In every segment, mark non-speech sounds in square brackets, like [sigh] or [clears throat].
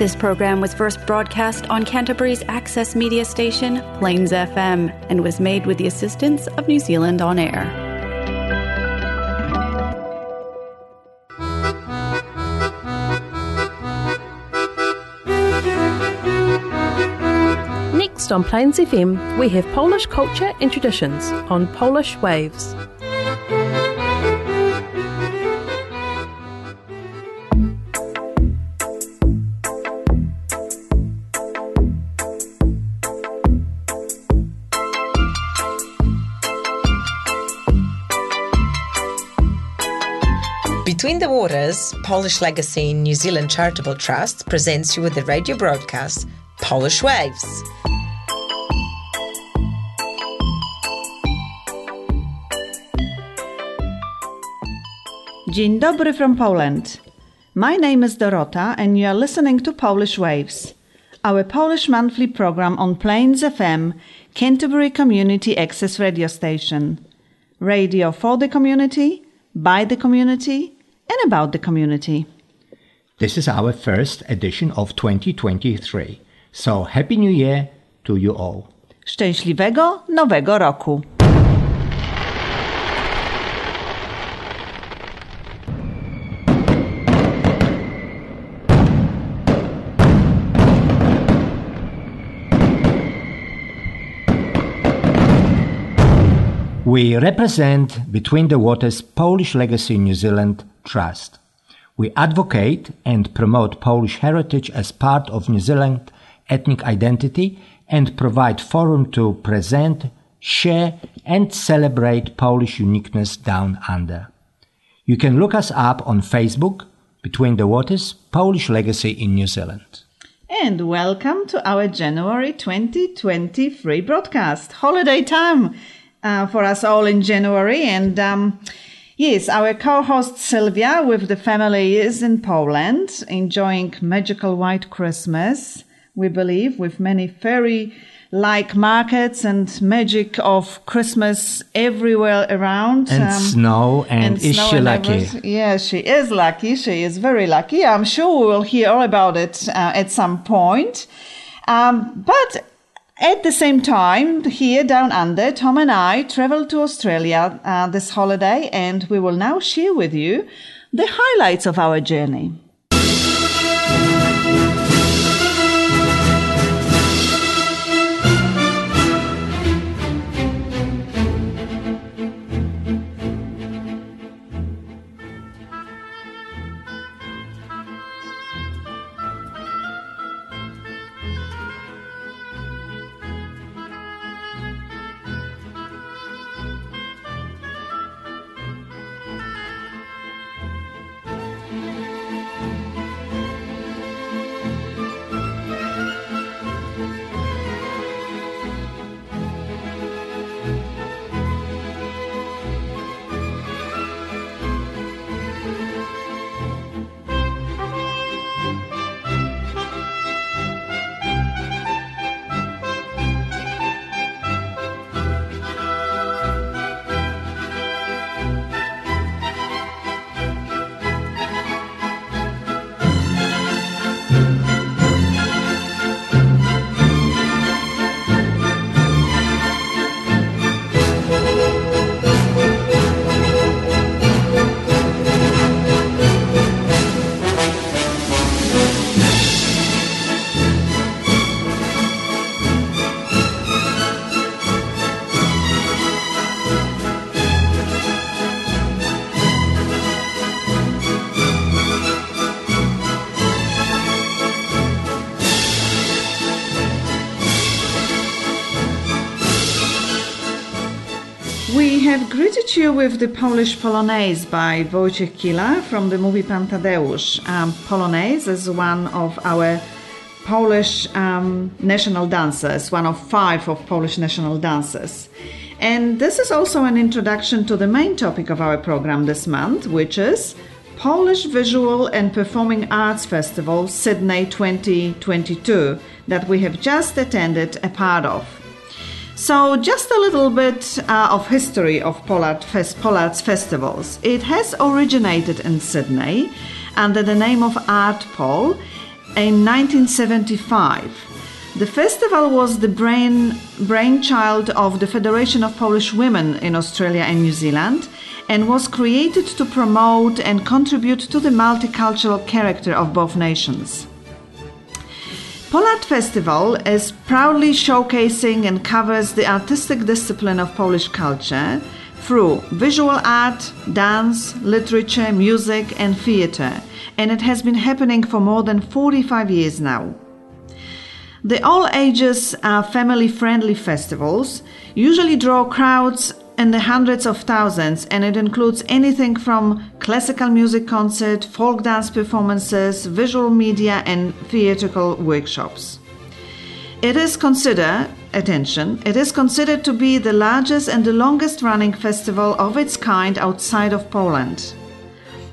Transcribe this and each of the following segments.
This program was first broadcast on Canterbury's access media station, Plains FM, and was made with the assistance of New Zealand On Air. Next on Plains FM, we have Polish culture and traditions on Polish Waves. Between the Waters, Polish Legacy New Zealand Charitable Trust presents you with the radio broadcast Polish Waves. Dzień dobry from Poland. My name is Dorota and you are listening to Polish Waves, our Polish monthly program on Plains FM, Canterbury Community Access Radio Station. Radio for the community, by the community, and about the community. This is our first edition of 2023. So Happy New Year to you all. Szczęśliwego Nowego Roku! We represent Between the Waters Polish Legacy in New Zealand Trust. We advocate and promote Polish heritage as part of New Zealand ethnic identity and provide forum to present, share and celebrate Polish uniqueness down under. You can look us up on Facebook, Between the Waters Polish Legacy in New Zealand. And welcome to our January 2023 broadcast. Holiday time uh, for us all in January. And um, yes, our co host Sylvia with the family is in Poland enjoying magical white Christmas, we believe, with many fairy like markets and magic of Christmas everywhere around. And um, snow, and, and is snow she and lucky? Yeah, she is lucky. She is very lucky. I'm sure we will hear all about it uh, at some point. Um, but at the same time, here down under, Tom and I traveled to Australia uh, this holiday, and we will now share with you the highlights of our journey. With the Polish Polonaise by Wojciech Kilar from the movie Pan Tadeusz. Um, Polonaise is one of our Polish um, national dances, one of five of Polish national dances. And this is also an introduction to the main topic of our program this month, which is Polish Visual and Performing Arts Festival Sydney 2022 that we have just attended a part of. So, just a little bit uh, of history of Polart Fest, Polart's festivals. It has originated in Sydney under the name of Art Pol, in 1975. The festival was the brain, brainchild of the Federation of Polish Women in Australia and New Zealand and was created to promote and contribute to the multicultural character of both nations. Polart Festival is proudly showcasing and covers the artistic discipline of Polish culture through visual art, dance, literature, music, and theatre, and it has been happening for more than 45 years now. The all ages uh, family friendly festivals usually draw crowds in the hundreds of thousands and it includes anything from classical music concert, folk dance performances, visual media and theatrical workshops. It is considered, attention, it is considered to be the largest and the longest running festival of its kind outside of Poland.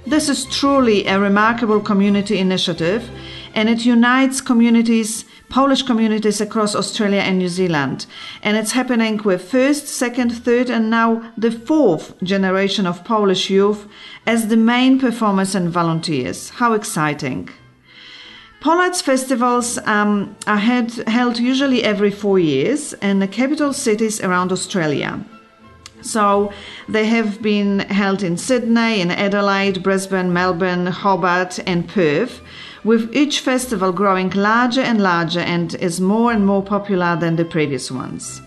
This is truly a remarkable community initiative and it unites communities Polish communities across Australia and New Zealand. And it's happening with first, second, third, and now the fourth generation of Polish youth as the main performers and volunteers. How exciting! Polart's festivals um, are held usually every four years in the capital cities around Australia. So they have been held in Sydney, in Adelaide, Brisbane, Melbourne, Hobart, and Perth with each festival growing larger and larger and is more and more popular than the previous ones.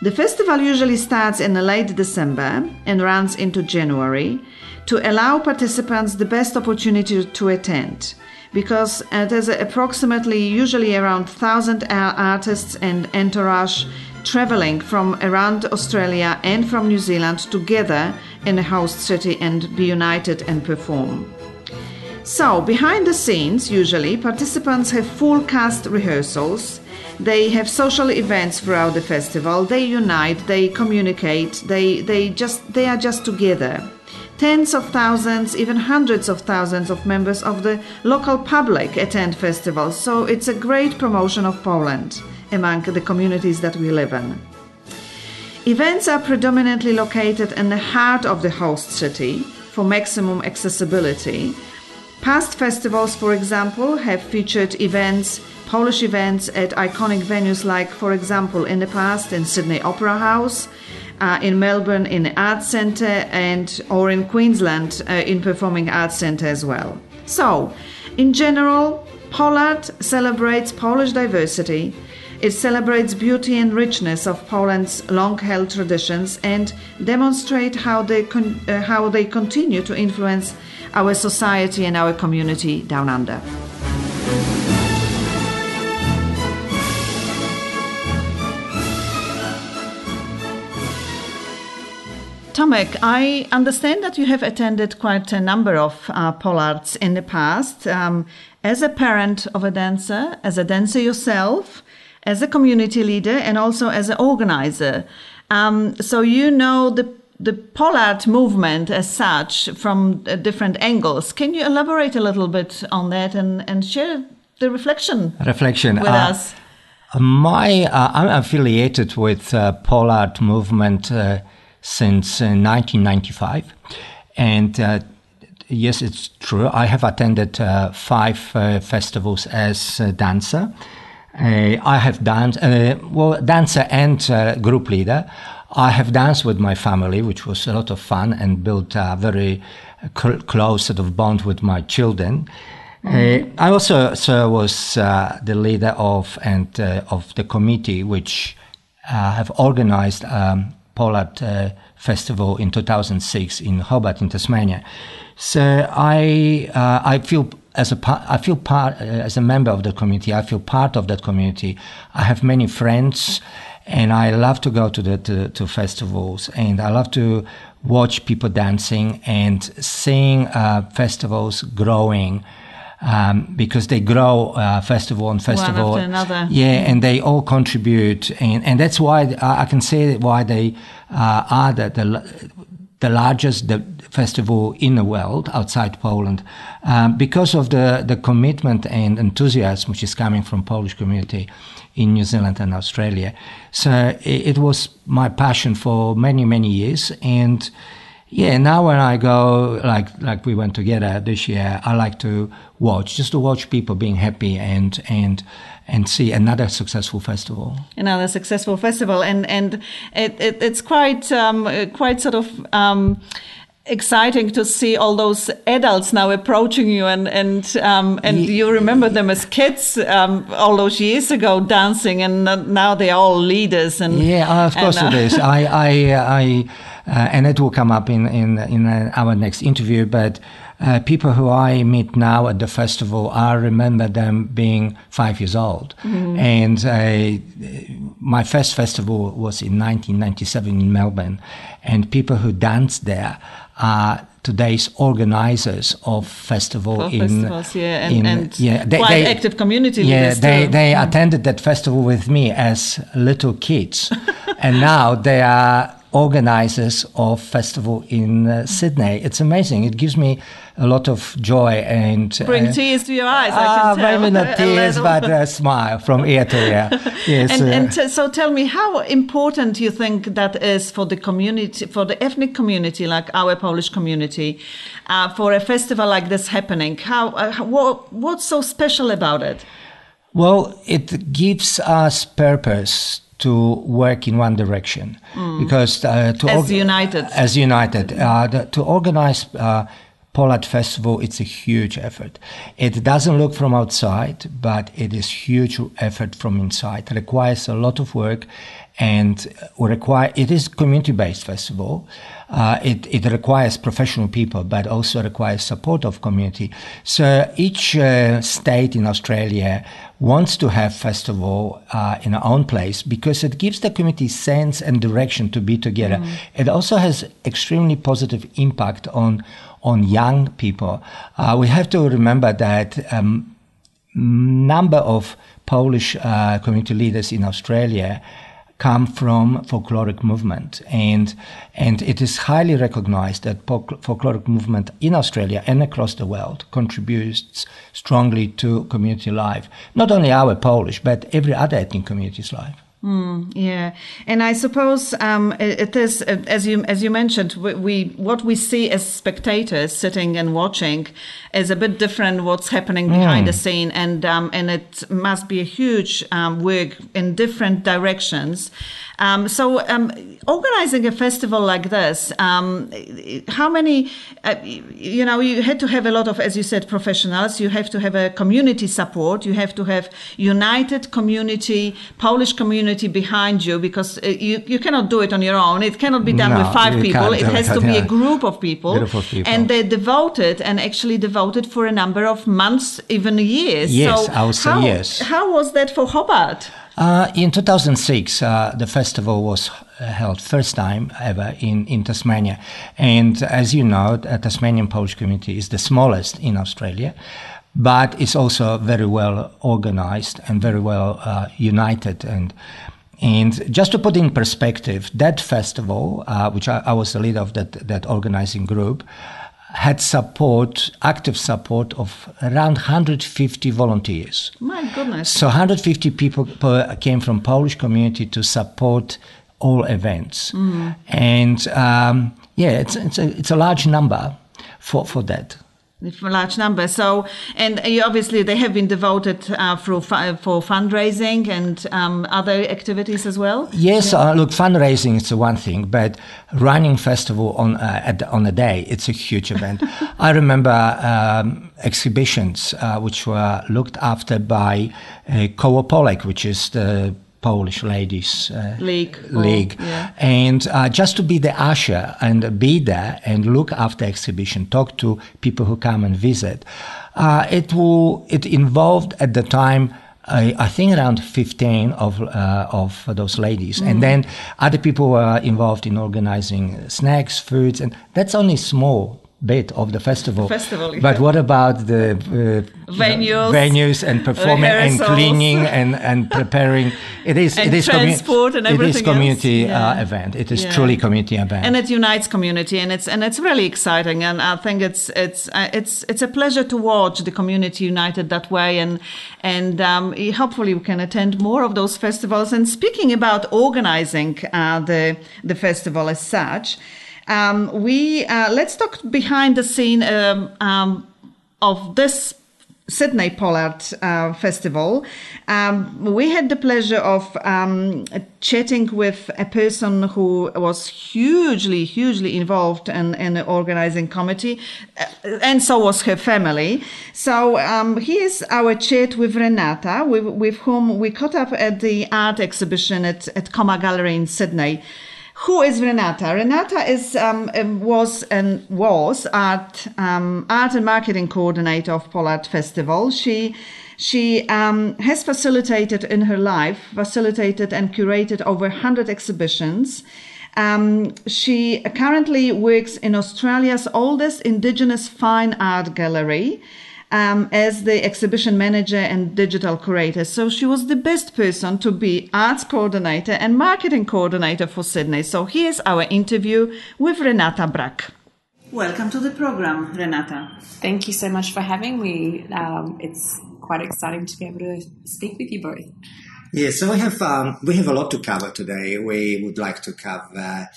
The festival usually starts in late December and runs into January to allow participants the best opportunity to attend because there's approximately usually around 1000 artists and entourage traveling from around Australia and from New Zealand together in a host city and be united and perform. So, behind the scenes, usually, participants have full cast rehearsals. They have social events throughout the festival. They unite, they communicate, they, they, just, they are just together. Tens of thousands, even hundreds of thousands of members of the local public attend festivals, so it's a great promotion of Poland among the communities that we live in. Events are predominantly located in the heart of the host city for maximum accessibility, Past festivals, for example, have featured events, Polish events at iconic venues like, for example, in the past in Sydney Opera House, uh, in Melbourne in the Arts Centre, and or in Queensland uh, in Performing Arts Centre as well. So, in general, Polart celebrates Polish diversity. It celebrates beauty and richness of Poland's long-held traditions and demonstrate how they con- uh, how they continue to influence our society and our community down under. Tomek, I understand that you have attended quite a number of uh, Polarts in the past. Um, as a parent of a dancer, as a dancer yourself, as a community leader, and also as an organizer. Um, so you know the the Polart movement as such from uh, different angles. Can you elaborate a little bit on that and, and share the reflection reflection with uh, us? My, uh, I'm affiliated with uh, Polart movement uh, since 1995, uh, and yes, it's true. I have attended five festivals as a dancer. I have danced, well, dancer and group leader. I have danced with my family, which was a lot of fun, and built a very cl- close sort of bond with my children. Mm-hmm. Uh, I also so was uh, the leader of and uh, of the committee which uh, have organized um, Polart uh, Festival in 2006 in Hobart in Tasmania. So I uh, I feel as a part, I feel part as a member of the community. I feel part of that community. I have many friends and I love to go to the to, to, festivals, and I love to watch people dancing and seeing uh, festivals growing. Um, because they grow uh, festival on festival, One after another. yeah, and they all contribute, and, and that's why I can say why they uh, are the, the the largest the festival in the world outside Poland um, because of the, the commitment and enthusiasm which is coming from Polish community in New Zealand and Australia. So it, it was my passion for many, many years. And Yeah, now when I go, like like we went together this year, I like to watch, just to watch people being happy and and and see another successful festival. Another successful festival, and and it, it it's quite um, quite sort of. Um, exciting to see all those adults now approaching you and and um, and yeah. you remember them as kids um, all those years ago dancing and now they're all leaders and yeah of course and, uh, it is I I I uh, and it will come up in in in uh, our next interview but uh, people who I meet now at the festival, I remember them being five years old. Mm-hmm. And uh, my first festival was in 1997 in Melbourne. And people who danced there are today's organizers of festival of in festivals, yeah, and, in, and yeah, they, quite they, active community yeah, they, too. they mm. attended that festival with me as little kids, [laughs] and now they are organizers of festival in uh, Sydney. It's amazing. It gives me a lot of joy and bring uh, tears to your eyes. Ah, maybe not [laughs] tears, but a smile from ear to ear. [laughs] Yes. and, uh, and t- so, tell me, how important you think that is for the community, for the ethnic community, like our Polish community, uh, for a festival like this happening? How, uh, what, what's so special about it? Well, it gives us purpose to work in one direction mm. because uh, to as united as united uh, the, to organize uh, Polart Festival, it's a huge effort. It doesn't look from outside, but it is huge effort from inside. It requires a lot of work and require, it is community-based festival. Uh, it, it requires professional people, but also requires support of community. So each uh, state in Australia wants to have festival uh, in our own place because it gives the community sense and direction to be together. Mm. It also has extremely positive impact on on young people. Uh, we have to remember that um, number of Polish uh, community leaders in Australia come from folkloric movement. And and it is highly recognized that folkloric movement in Australia and across the world contributes strongly to community life. Not only our Polish but every other ethnic community's life Mm, yeah, and I suppose um, it, is as you as you mentioned. We, we, what we see as spectators sitting and watching is a bit different. What's happening behind mm. the scene, and um, and it must be a huge um, work in different directions. Um, so, um, organizing a festival like this, um, how many, uh, you know, you had to have a lot of, as you said, professionals. You have to have a community support. You have to have united community, Polish community behind you because uh, you, you cannot do it on your own. It cannot be done no, with five people. It has to be a group of people. people. And they're devoted and actually devoted for a number of months, even years. Yes, so I would say how, yes. How was that for Hobart? Uh, in 2006, uh, the festival was held first time ever in, in Tasmania. And as you know, the Tasmanian Polish community is the smallest in Australia, but it's also very well organized and very well uh, united. And, and just to put in perspective, that festival, uh, which I, I, was the leader of that, that organizing group, had support, active support of around 150 volunteers. My goodness. So 150 people came from Polish community to support all events. Mm. And um, yeah, it's, it's, a, it's a large number for, for that for large number. So, and obviously they have been devoted uh, for, for fundraising and um, other activities as well. Yes, yeah. uh, look, fundraising is one thing, but running festival on uh, at, on a day, it's a huge event. [laughs] I remember um, exhibitions uh, which were looked after by uh, Koło Polek, which is the Polish Ladies uh, League. League. Oh, yeah. And uh, just to be the usher and be there and look after exhibition, talk to people who come and visit. Uh, it will, it involved at the time I, I, think around 15 of uh, of those ladies, mm. and then other people were involved in organizing snacks, foods, and that's only small bit of the festival. Festival, yeah. But what about the uh, venues, venues and performing and cleaning and, and preparing? It is [laughs] and it is transport and everything. It is community yeah. uh, event. It is yeah. truly community event, and it unites community, and it's and it's really exciting. And I think it's it's uh, it's it's a pleasure to watch the community united that way, and and um, hopefully we can attend more of those festivals. And speaking about organizing uh, the the festival as such. Um, we uh, let's talk behind the scene um, um, of this Sydney Polart uh, Festival. Um, we had the pleasure of um, chatting with a person who was hugely, hugely involved in, in the organizing committee, uh, and so was her family. So um, here's our chat with Renata, with, with whom we caught up at the art exhibition at, at Coma Gallery in Sydney. Who is Renata? Renata is um, was and was art um, art and marketing coordinator of Polart Festival. She she um, has facilitated in her life, facilitated and curated over 100 exhibitions. Um, she currently works in Australia's oldest Indigenous fine art gallery um, as the exhibition manager and digital curator. So she was the best person to be arts coordinator and marketing coordinator for Sydney. So here's our interview with Renata Brack. Welcome to the program, Renata. Thank you so much for having me. Um, it's quite exciting to be able to speak with you both. Yeah, so we have um, we have a lot to cover today. We would like to cover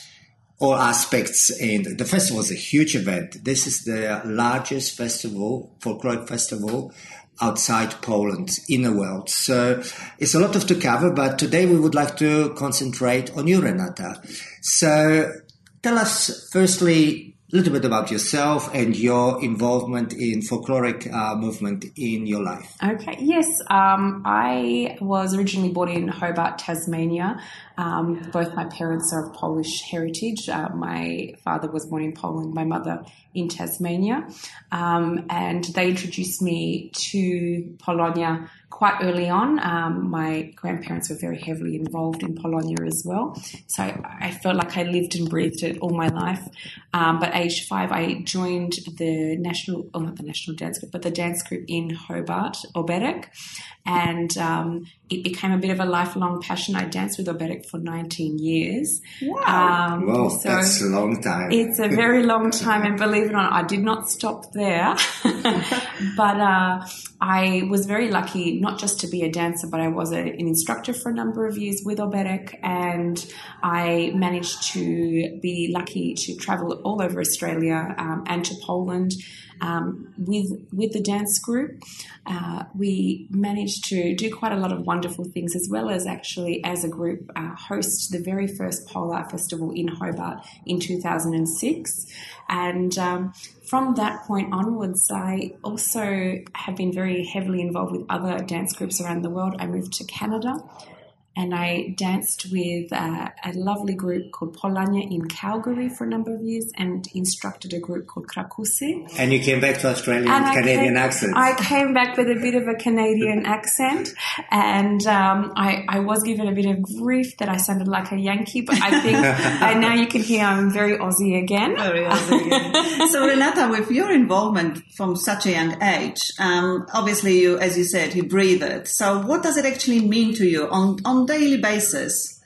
all aspects. And the festival is a huge event. This is the largest festival, folkloric festival outside Poland in the world. So it's a lot of to cover, but today we would like to concentrate on you, Renata. So tell us firstly a little bit about yourself and your involvement in folkloric uh, movement in your life. Okay, yes. Um, I was originally born in Hobart, Tasmania. Um, both my parents are of Polish heritage. Uh, my father was born in Poland, my mother in Tasmania. Um, and they introduced me to Polonia quite early on. Um, my grandparents were very heavily involved in Polonia as well. So I, I felt like I lived and breathed it all my life. Um, but age five, I joined the national, oh, not the national dance group, but the dance group in Hobart, Oberek. And um, it became a bit of a lifelong passion. I danced with Oberek for 19 years. Wow. Um, wow, so that's a long time. It's a very long [laughs] time. And believe it or not, I did not stop there. [laughs] but uh, I was very lucky not just to be a dancer, but I was a, an instructor for a number of years with Oberek. And I managed to be lucky to travel all over Australia um, and to Poland um, with with the dance group. Uh, we managed to do quite a lot of wonderful things, as well as actually as a group uh, host the very first Polart Festival in Hobart in 2006. And um, from that point onwards, I also have been very heavily involved with other dance groups around the world. I moved to Canada and I danced with uh, a lovely group called Polonia in Calgary for a number of years and instructed a group called Krakusy. And you came back to Australia with Canadian came, accent. I came back with a bit of a Canadian accent and um, I, I, was given a bit of grief that I sounded like a Yankee, but I think [laughs] I, now you can hear I'm very Aussie again. Very Aussie again. so Renata, with your involvement from such a young age, um, obviously you, as you said, you breathe it. So what does it actually mean to you on, on daily basis?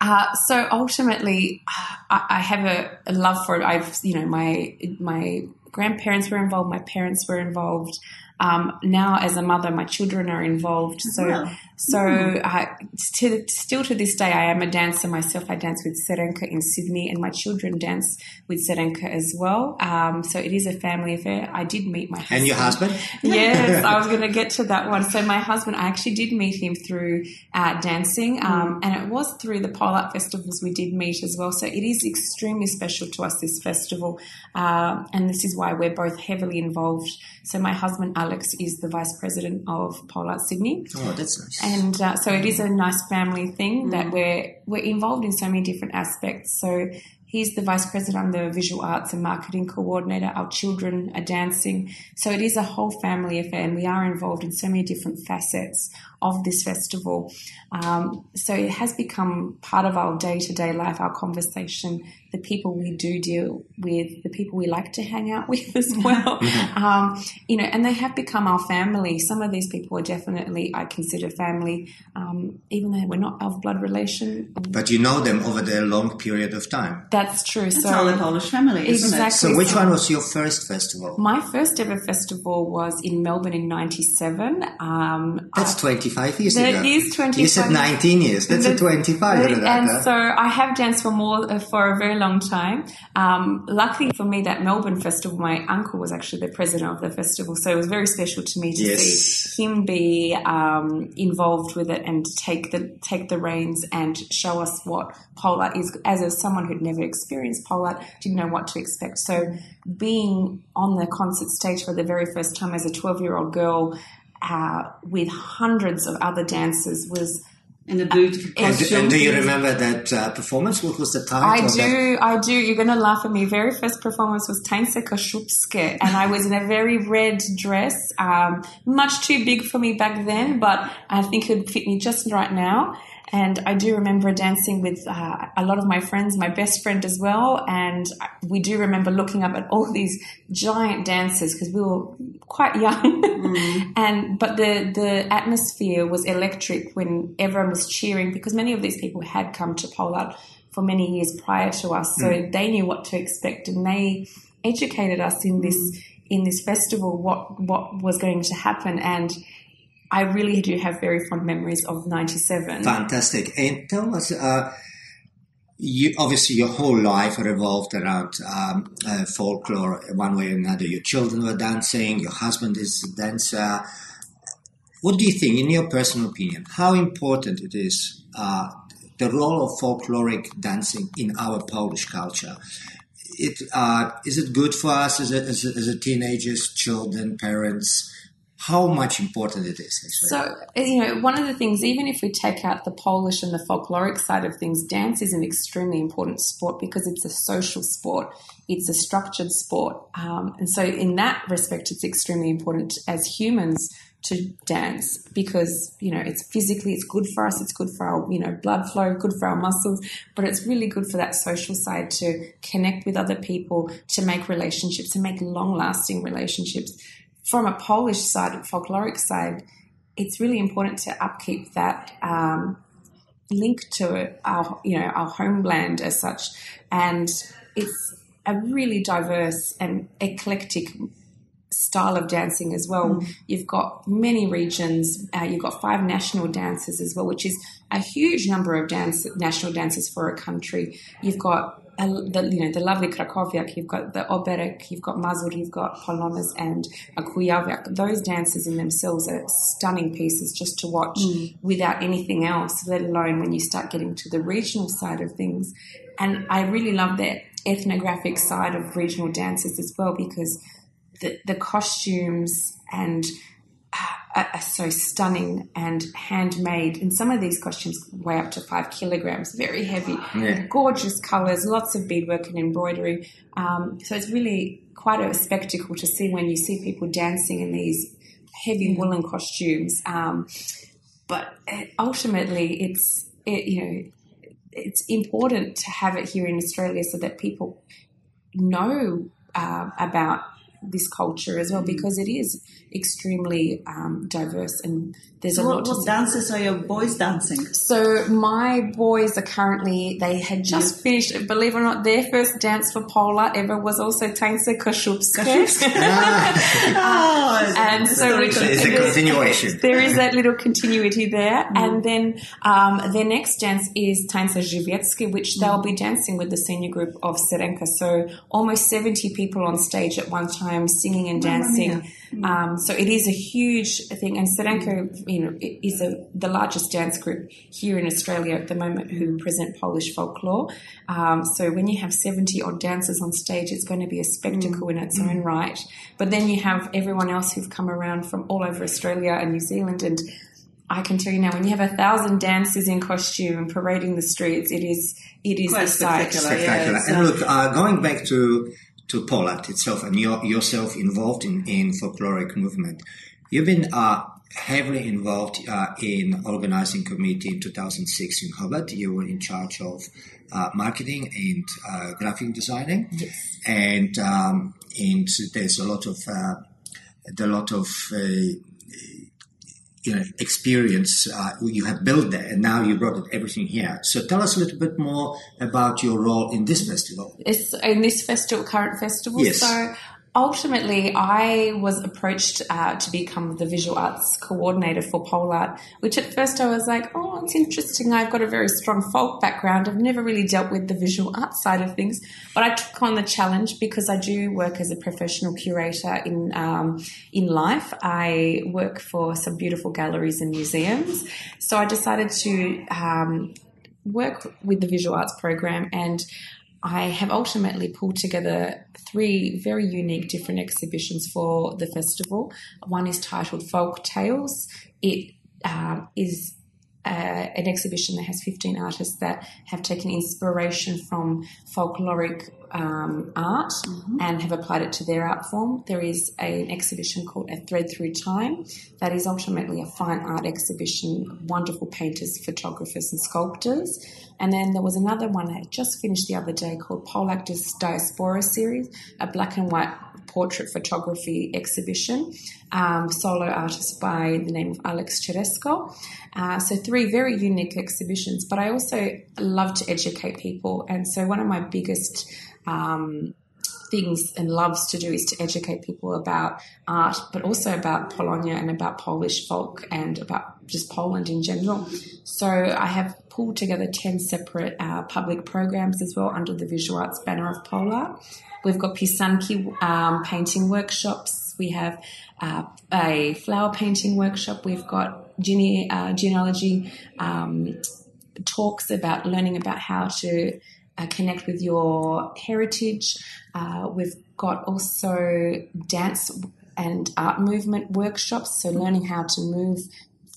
Uh, so ultimately, I, I have a, a, love for it. I've, you know, my my grandparents were involved, my parents were involved. Um, now, as a mother, my children are involved. So, so mm. to, still to this day, I am a dancer myself. I dance with Syrenka in Sydney, and my children dance with Syrenka as well. Um, so it is a family affair. I did meet my husband. And your husband? [laughs] yes, I was [laughs] going to get to that one. So my husband, I actually did meet him through uh, dancing, um, mm. and it was through the Polart festivals we did meet as well. So it is extremely special to us this festival, uh, and this is why we're both heavily involved. So my husband Alex is the vice president of Polart Sydney. Oh, that's nice. And uh, so it is a nice family thing mm. that we're we're involved in so many different aspects. So He's the vice president, I'm the visual arts and marketing coordinator. Our children are dancing. So it is a whole family affair, and we are involved in so many different facets of this festival. Um, so it has become part of our day to day life, our conversation, the people we do deal with, the people we like to hang out [laughs] with as well. um, you know, and they have become our family. Some of these people are definitely, I consider family, um, even though we're not of blood relation. But you know them over the long period of time. That's true. That's so, all the Polish family, exactly. So, which one was your first festival? My first ever festival was in Melbourne in '97. Um, That's 25 years that ago. Is 25. You said 19 years. That's a 25. And so I have danced for more for a very long time. Um, luckily for me, that Melbourne festival, my uncle was actually the president of the festival, so it was very special to me to Yes. see him be um, involved with it and take the take the reins and show us what Polart is. As a, someone who'd never experienced Polart, didn't know what to expect. So being on the concert stage for the very first time as a twelve year old girl. Uh, with hundreds of other dancers was In a beautiful And- And, and do you remember that uh, performance? What was the title? I of that? do, I do. You're going to laugh at me. Very first performance was Tańce Kaszubskie, and I was in a very red dress, um, much too big for me back then, but I think it would fit me just right now. And I do remember dancing with uh, a lot of my friends, my best friend as well, and we do remember looking up at all [laughs] these giant dancers because we were quite young. Mm. [laughs] and but the the atmosphere was electric when everyone was cheering because many of these people had come to Polart for many years prior to us, so mm. they knew what to expect, and they educated us in this mm. in this festival what what was going to happen. And I really do have very fond memories of '97. Fantastic. And tell us, uh, you obviously your whole life revolved around um, uh, folklore, one way or another. Your children were dancing. Your husband is a dancer. What do you think, in your personal opinion, how important it is uh, the role of folkloric dancing in our Polish culture? It uh, is it good for us as a, as a, as a teenagers, children, parents? How much important it is? Actually. So, you know, one of the things, even if we take out the Polish and the folkloric side of things, dance is an extremely important sport because it's a social sport, it's a structured sport. Um, and so, in that respect, it's extremely important as humans to dance because, you know, it's physically, it's good for us, it's good for our, you know, blood flow, good for our muscles, but it's really good for that social side to connect with other people, to make relationships, to make long lasting relationships from a Polish side, folkloric side, it's really important to upkeep that um, link to our, you know, our homeland as such, and it's a really diverse and eclectic style of dancing as well. You've got many regions. Uh, you've got five national dances as well, which is a huge number of dance national dances for a country. You've got the you know the lovely Krakowiak, you've got the Oberek, you've got Mazur, you've got Polonez and a Kujawiak. Those dances in themselves are stunning pieces just to watch mm. without anything else, let alone when you start getting to the regional side of things. And I really love the ethnographic side of regional dances as well because the, the costumes and ah, are, are so stunning and handmade. And some of these costumes weigh up to five kilograms, very heavy, Yeah. gorgeous colors, lots of beadwork and embroidery. Um, so it's really quite a spectacle to see when you see people dancing in these heavy woolen costumes. Um, but uh, ultimately, it's it, you know it's important to have it here in Australia so that people know uh, about this culture as well because it is extremely um, diverse and there's a So lot what, to what dances are your boys dancing? so my boys are currently they had just finished believe it or not their first dance for Pola ever was also Tańce Kaszubskie [laughs] ah. Oh, and so we, It's a continuation. there is that little continuity there. Mm. And then um, their next dance is Tańce Żywieckie, which mm. they'll be dancing with the senior group of Syrenka. So almost 70 people on stage at one time singing and dancing. Um, so it is a huge thing. And Syrenka, you know, is a, the largest dance group here in Australia at the moment who present Polish folklore. Um, so when you have 70 odd dancers on stage, it's going to be a spectacle in its own right. But then you have everyone else who've come around from all over Australia and New Zealand. And I can tell you now, when you have a thousand dancers in costume and parading the streets, it is it is Quite the sight. spectacular. spectacular. Yeah, and it's, look, uh, going back to to Poland itself, and you're yourself involved in in folkloric movement, you've been uh, heavily involved uh, in organizing committee in 2006 in Hobart. You were in charge of uh, marketing and uh, graphic designing, Yes. and um, and there's a lot of uh, a lot of uh, you know experience uh, you have built there, and now you brought everything here. So tell us a little bit more about your role in this festival. It's in this festival, current festival. Yes. So ultimately, I was approached uh, to become the visual arts coordinator for Polart, which at first I was like, oh, it's interesting. I've got a very strong folk background. I've never really dealt with the visual arts side of things, but I took on the challenge because I do work as a professional curator in um, in life. I work for some beautiful galleries and museums, so I decided to um, work with the visual arts program and I have ultimately pulled together three very unique different exhibitions for the festival. One is titled Folk Tales. It um, is uh, an exhibition that has 15 artists that have taken inspiration from folkloric um, art mm-hmm. and have applied it to their art form. There is a, an exhibition called A Thread Through Time that is ultimately a fine art exhibition, wonderful painters, photographers, and sculptors. And then there was another one that I just finished the other day called Polactus Diaspora Series, a black and white portrait photography exhibition, um, solo artist by the name of Alex Cheresko. Uh, so three very unique exhibitions, but I also love to educate people. And so one of my biggest um, things and loves to do is to educate people about art, but also about Polonia and about Polish folk and about just Poland in general. So I have pulled together 10 separate uh, public programs as well under the visual arts banner of Pola. We've got Pisanki um, painting workshops. We have uh, a flower painting workshop. We've got gene- uh, genealogy um, talks about learning about how to uh, connect with your heritage. Uh, we've got also dance and art movement workshops, so learning how to move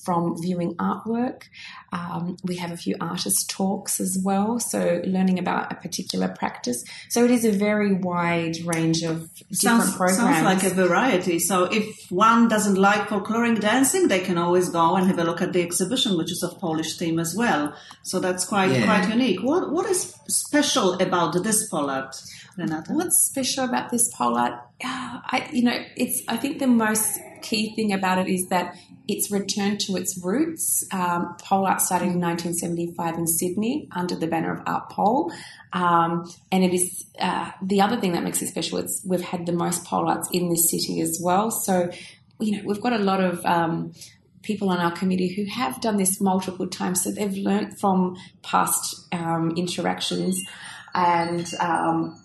from viewing artwork. Um, we have a few artist talks as well, so learning about a particular practice. So it is a very wide range of different sounds, programs. Sounds like a variety. So if one doesn't like folkloric dancing, they can always go and have a look at the exhibition, which is of Polish theme as well. So that's quite yeah. quite unique. What what is special about this Polart? Renata? What's special about this Polart? Uh, I, you know, it's. I think the most key thing about it is that it's returned to its roots. Um, Polart started in 1975 in Sydney under the banner of Art Pol. Um, and it is uh, the other thing that makes it special. It's we've had the most Polarts in this city as well. So, you know, we've got a lot of um, people on our committee who have done this multiple times. So they've learnt from past um, interactions and um,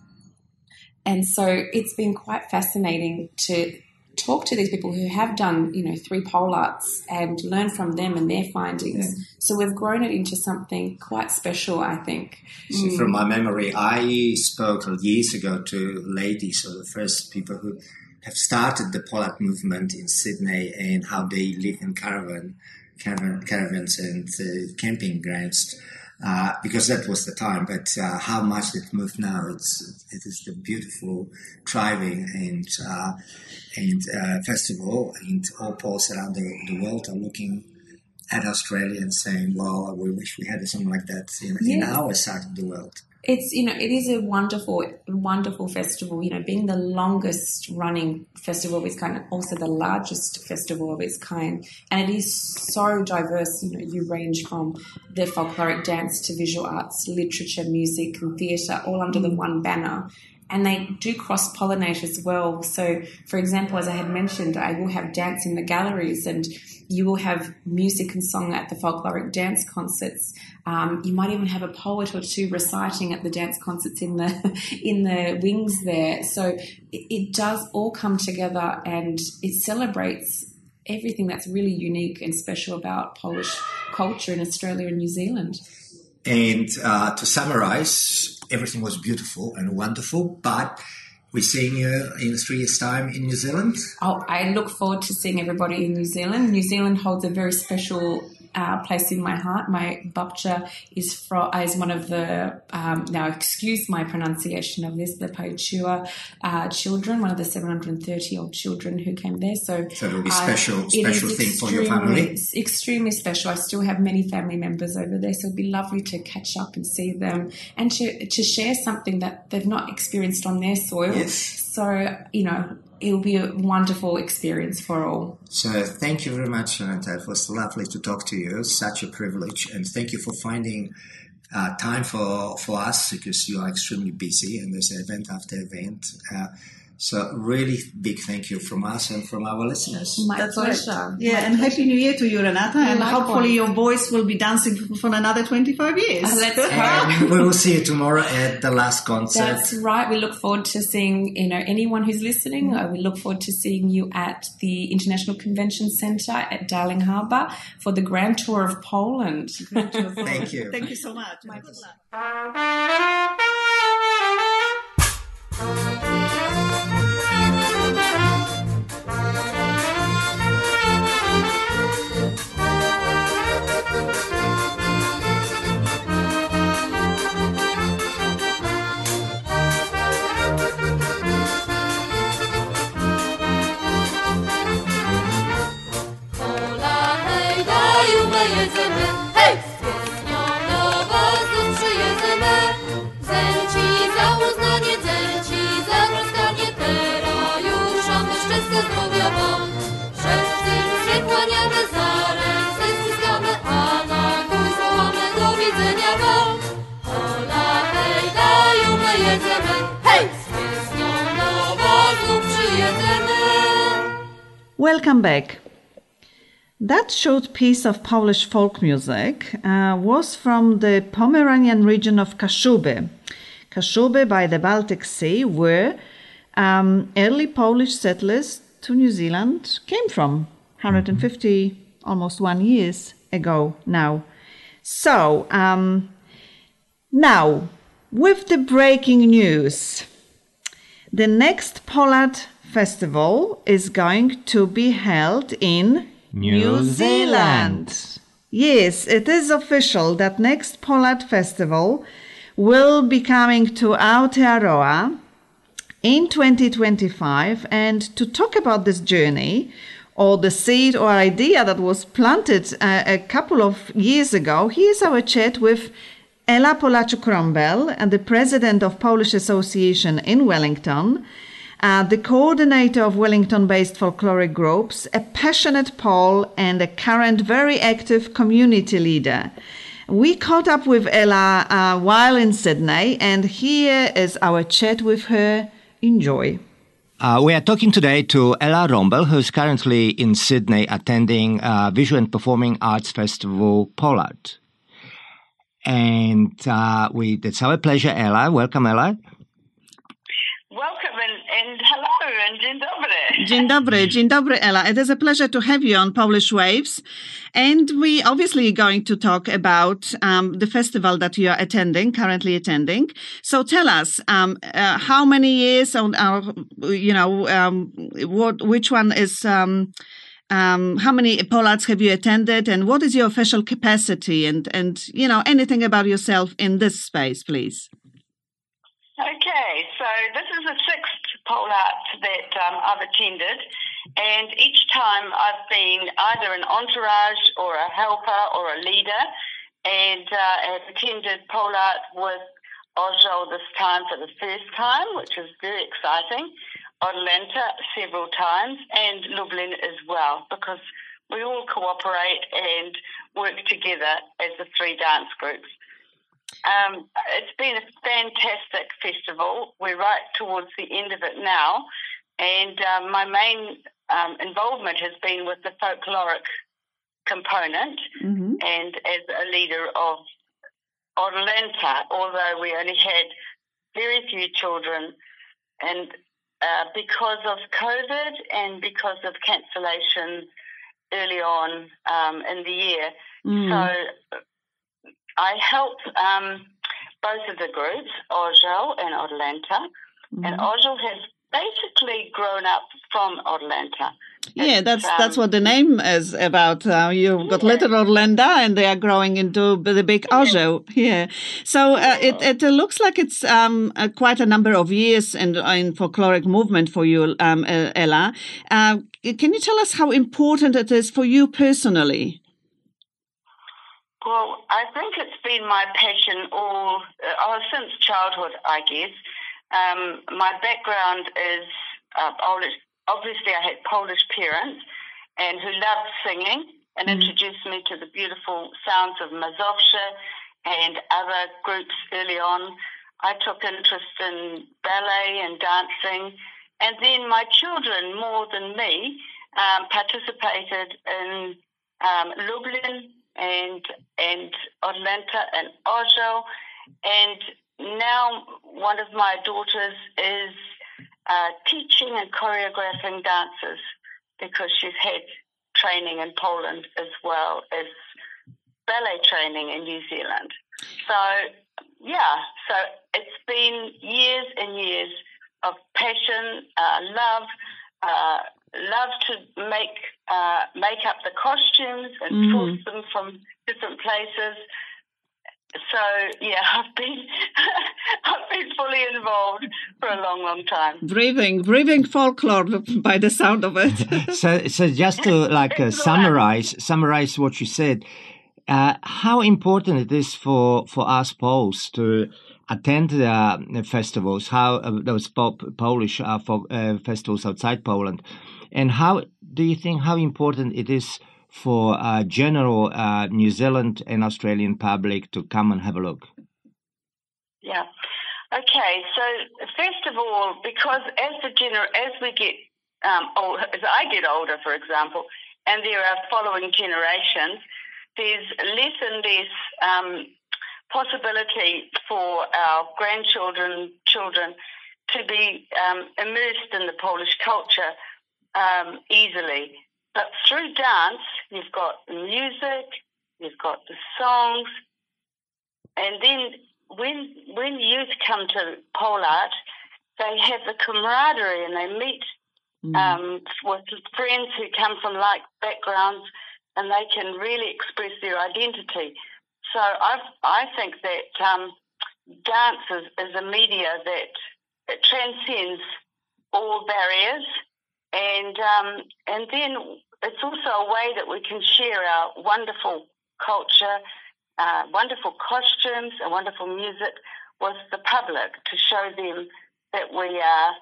and so it's been quite fascinating to talk to these people who have done, you know, three Polarts and learn from them and their findings. Yeah. So we've grown it into something quite special, I think. mm. From my memory, I spoke years ago to ladies, or the first people who have started the Polart movement in Sydney and how they live in caravan, caravan caravans and uh, camping grounds uh, because that was the time. But uh, how much it moved now, it's it is the beautiful thriving and uh, and uh, festival, and all poles around the, the, world are looking at Australia and saying, "Well, we wish we had something like that in, yes. in our side of the world." It's you know it is a wonderful wonderful festival you know being the longest running festival of its kind also the largest festival of its kind. And it is so diverse you know you range from the folkloric dance to visual arts literature music and theatre all under the one banner and they do cross pollinate as well. So, for example, as I had mentioned, I will have dance in the galleries, and you will have music and song at the folkloric dance concerts. Um, you might even have a poet or two reciting at the dance concerts in the [laughs] in the wings there. So it, it does all come together, and it celebrates everything that's really unique and special about Polish culture in Australia and New Zealand. And uh, to summarize, everything was beautiful and wonderful, but we're seeing you in three years' time in New Zealand. Oh, I look forward to seeing everybody in New Zealand. New Zealand holds a very special uh, place in my heart. My babcha is from is one of the um, now excuse my pronunciation of this the Pahiatua uh, children, one of the 730 old children who came there. So, so it'll be special special thing for your family. It's extremely special. I still have many family members over there, so it'd be lovely to catch up and see them and to to share something that they've not experienced on their soil. Yes. So you know it will be a wonderful experience for all. So thank you very much, Ananta. It was lovely to talk to you. Such a privilege, and thank you for finding uh, time for for us because you are extremely busy and there's event after event. Uh, So really big thank you from us and from our listeners. My That's pleasure. right. Yeah, My and Happy New Year to you, Renata. And Likewise. hopefully your voice will be dancing for another 25 years. Uh, let's hope. We will see you tomorrow at the last concert. That's right. We look forward to seeing you know anyone who's listening. Uh, we look forward to seeing you at the International Convention Centre at Darling Harbour for the Grand Tour of Poland. [laughs] Thank you. Thank you so much. My good Welcome back. That short piece of Polish folk music uh, was from the Pomeranian region of Kashuby. Kashuby by the Baltic Sea, where um, early Polish settlers to New Zealand came from 150, almost one years ago now. So, um, now, with the breaking news, the next Polart Festival is going to be held in New Zealand. Yes, it is official that next Polart Festival will be coming to Aotearoa in 2025. And to talk about this journey, or the seed or idea that was planted uh, a couple of years ago, here's our chat with Ela Polacuk-Rombel, and the president of Polish Association in Wellington, uh, the coordinator of Wellington-based folkloric groups, a passionate Pole, and a current very active community leader. We caught up with Ella uh, while in Sydney, and here is our chat with her. Enjoy. Uh, we are talking today to Ella Rombel, who's currently in Sydney attending uh, Visual and Performing Arts Festival Polart. And uh, we, it's our pleasure, Ella. Welcome, Ella. Welcome and, and hello and dzień dobry. Dzień dobry, dzień dobry, Ella. It is a pleasure to have you on Polish Waves. And we obviously are going to talk about um, the festival that you are attending, currently attending. So tell us, um, uh, how many years, on, uh, you know, um, what, which one is, um, um, how many Polarts have you attended and what is your official capacity and, and, you know, anything about yourself in this space, please. Okay, so this is the sixth Polart that um, I've attended, and each time I've been either an entourage or a helper or a leader, and uh, have attended Polart with Osho this time for the first time, which is very exciting. Atlanta several times, and Lublin as well, because we all cooperate and work together as the three dance groups. Um, it's been a fantastic festival. We're right towards the end of it now, and um, my main um, involvement has been with the folkloric component Mm-hmm. and as a leader of Atlanta, although we only had very few children, and uh, because of COVID and because of cancellations early on um, in the year, Mm. so I help um, both of the groups, Ojo and Atlanta, and Ojo has basically grown up from Atlanta. Yeah, that's that's um, what the name is about. Uh, you've got little Orlando, and they are growing into the big Ojo. Yeah. So uh, it it looks like it's um, uh, quite a number of years in in folkloric movement for you, um, uh, Ella. Uh, can you tell us how important it is for you personally? Well, I think it's been my passion all uh, oh, since childhood, I guess. Um, my background is uh, Polish. Obviously, I had Polish parents and who loved singing and introduced me to the beautiful sounds of Mazowsze and other groups early on. I took interest in ballet and dancing And then my children, more than me, um, participated in um, Lublin and and Atlanta and Oslo, and now one of my daughters is uh, teaching and choreographing dances because she's had training in Poland as well as ballet training in New Zealand. So yeah, so it's been years and years of passion, uh, love, uh, love to make uh, make up the costumes and Mhm. source them from different places. So yeah, [laughs] I've been [laughs] I've been fully involved for a long, long time. Breathing, breathing folklore by the sound of it. [laughs] so, so just to like uh, summarize, summarize what you said. Uh, how important it is for for us Poles to attend the uh, festivals? How uh, those po- Polish uh, fo- uh, festivals outside Poland, and how do you think how important it is for uh, general uh, New Zealand and Australian public to come and have a look? Yeah. Okay. So first of all, because as the gener- as we get um, old, as I get older, for example, and there are following generations, there's less and less um, possibility for our grandchildren, children, to be um, immersed in the Polish culture um, easily. But through dance, you've got the music, you've got the songs, and then when when youth come to Polart, they have the camaraderie and they meet um, with friends who come from like backgrounds, and they can really express their identity. So I I think that um, dance is, is a media that it transcends all barriers, and um, and then it's also a way that we can share our wonderful culture, uh, wonderful costumes, and wonderful music with the public to show them that we are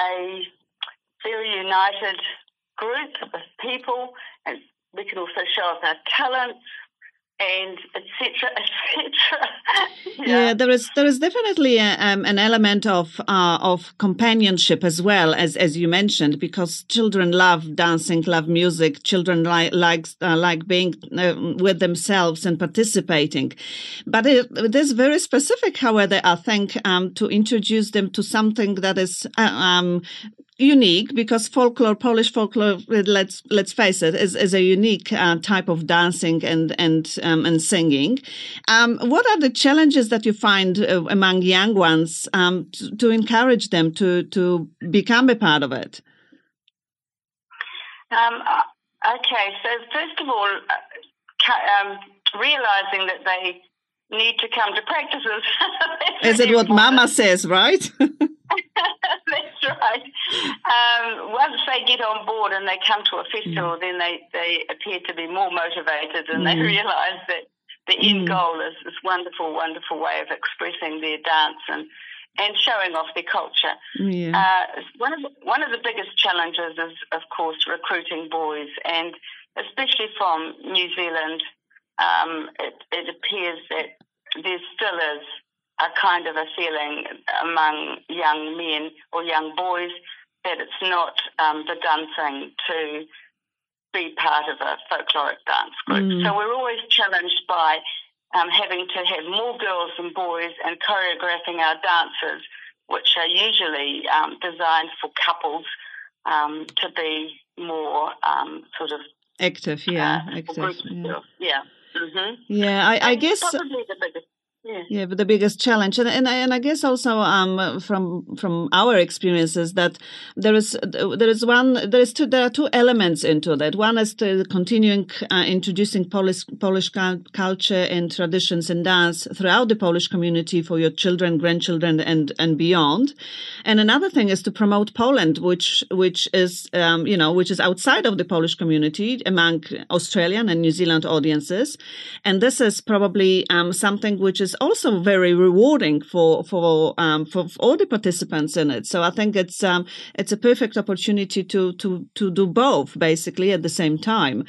a very united group of people, and we can also show off our talents and etc. etc. [laughs] Yeah. there is there is definitely a, um, an element of uh, of companionship as well as as you mentioned because children love dancing, love music. Children like like uh, like being uh, with themselves and participating. But it, it is very specific, however, I think, um, to introduce them to something that is uh, um, unique because folklore, Polish folklore, let's let's face it, is, is a unique uh, type of dancing and and um, and singing. Um, what are the challenges that you find uh, among young ones um, to, to encourage them to to become a part of it? Um, uh, okay, so first of all, uh, um, realizing that they need to come to practices. [laughs] Is it what Mama says, right? [laughs] [laughs] That's right. Um, once they get on board and they come to a festival, then they, they appear to be more motivated and they Mm. realise that the end Mm. goal is this wonderful, wonderful way of expressing their dance and, and showing off their culture. yeah. Uh, one of the, one of the biggest challenges is, of course, recruiting boys, and especially from New Zealand, um, it, it appears that there still is a kind of a feeling among young men or young boys that it's not um, the done thing to be part of a folkloric dance group. Mm. So we're always challenged by um, having to have more girls than boys and choreographing our dances, which are usually um, designed for couples um, to be more um, sort of active, yeah, uh, active. Yeah. Yeah. Hmm yeah I, I guess. probably the biggest. Yeah. Yeah, but the biggest challenge, and and I, and I guess also um from from our experiences that there is there is one there is two there are two elements into that. One is to continuing uh, introducing Polish Polish culture and traditions and dance throughout the Polish community for your children, grandchildren, and and beyond. And another thing is to promote Poland, which which is um, you know which is outside of the Polish community among Australian and New Zealand audiences, and this is probably um, something which is also very rewarding for for um, for, for all the participants in it. So I think it's um, it's a perfect opportunity to to to do both basically at the same time.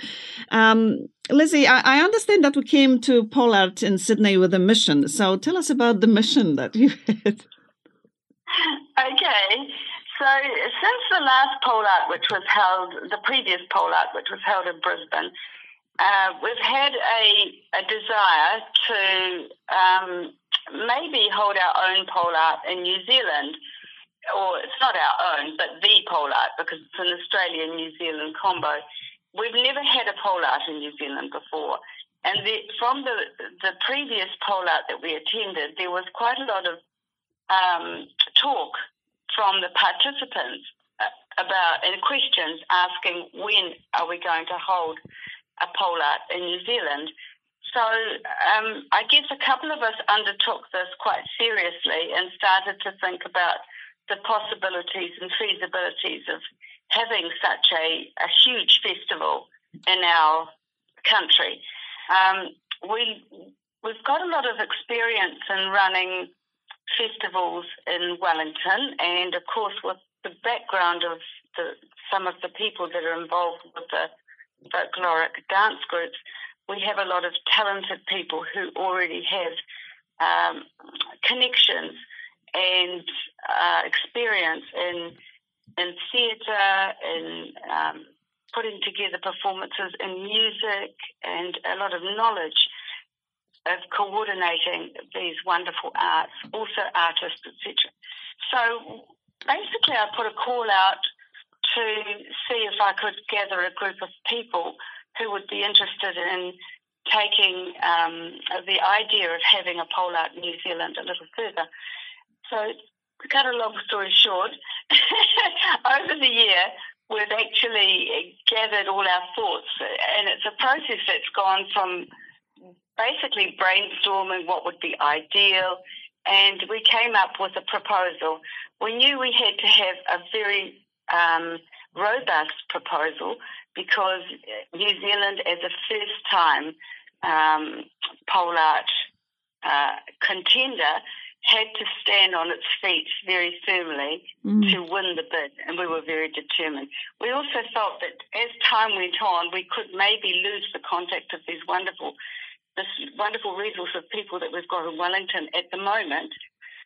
Um, Lizzie, I, I understand that we came to Polart in Sydney with a mission. So tell us about the mission that you [laughs] had. Okay. So since the last Polart, which was held, the previous Polart, which was held in Brisbane, uh, we've had a, a desire to um, maybe hold our own Polart in New Zealand. Or it's not our own, but the Polart because it's an Australian New Zealand combo. We've never had a Polart in New Zealand before. And the, from the, the previous Polart that we attended, there was quite a lot of um, talk from the participants uh, about and questions asking when are we going to hold a Polart in New Zealand. So um, I guess a couple of us undertook this quite seriously and started to think about the possibilities and feasibilities of having such a, a huge festival in our country. Um, we we've got a lot of experience in running festivals in Wellington, and of course, with the background of the, some of the people that are involved with the folkloric dance groups, we have a lot of talented people who already have um, connections and uh, experience in in theatre, in um, putting together performances in music, and a lot of knowledge of coordinating these wonderful arts, also artists, etc. So basically, I put a call out to see if I could gather a group of people who would be interested in taking um, the idea of having a Polart New Zealand a little further. So, to cut a long story short, [laughs] over the year, we've actually gathered all our thoughts, and it's a process that's gone from basically brainstorming what would be ideal, and we came up with a proposal. We knew we had to have a very um, robust proposal because New Zealand, as a first time um, Polart uh, contender, had to stand on its feet very firmly mm. to win the bid, and we were very determined. We also felt that as time went on, we could maybe lose the contact of these wonderful, this wonderful resource of people that we've got in Wellington at the moment,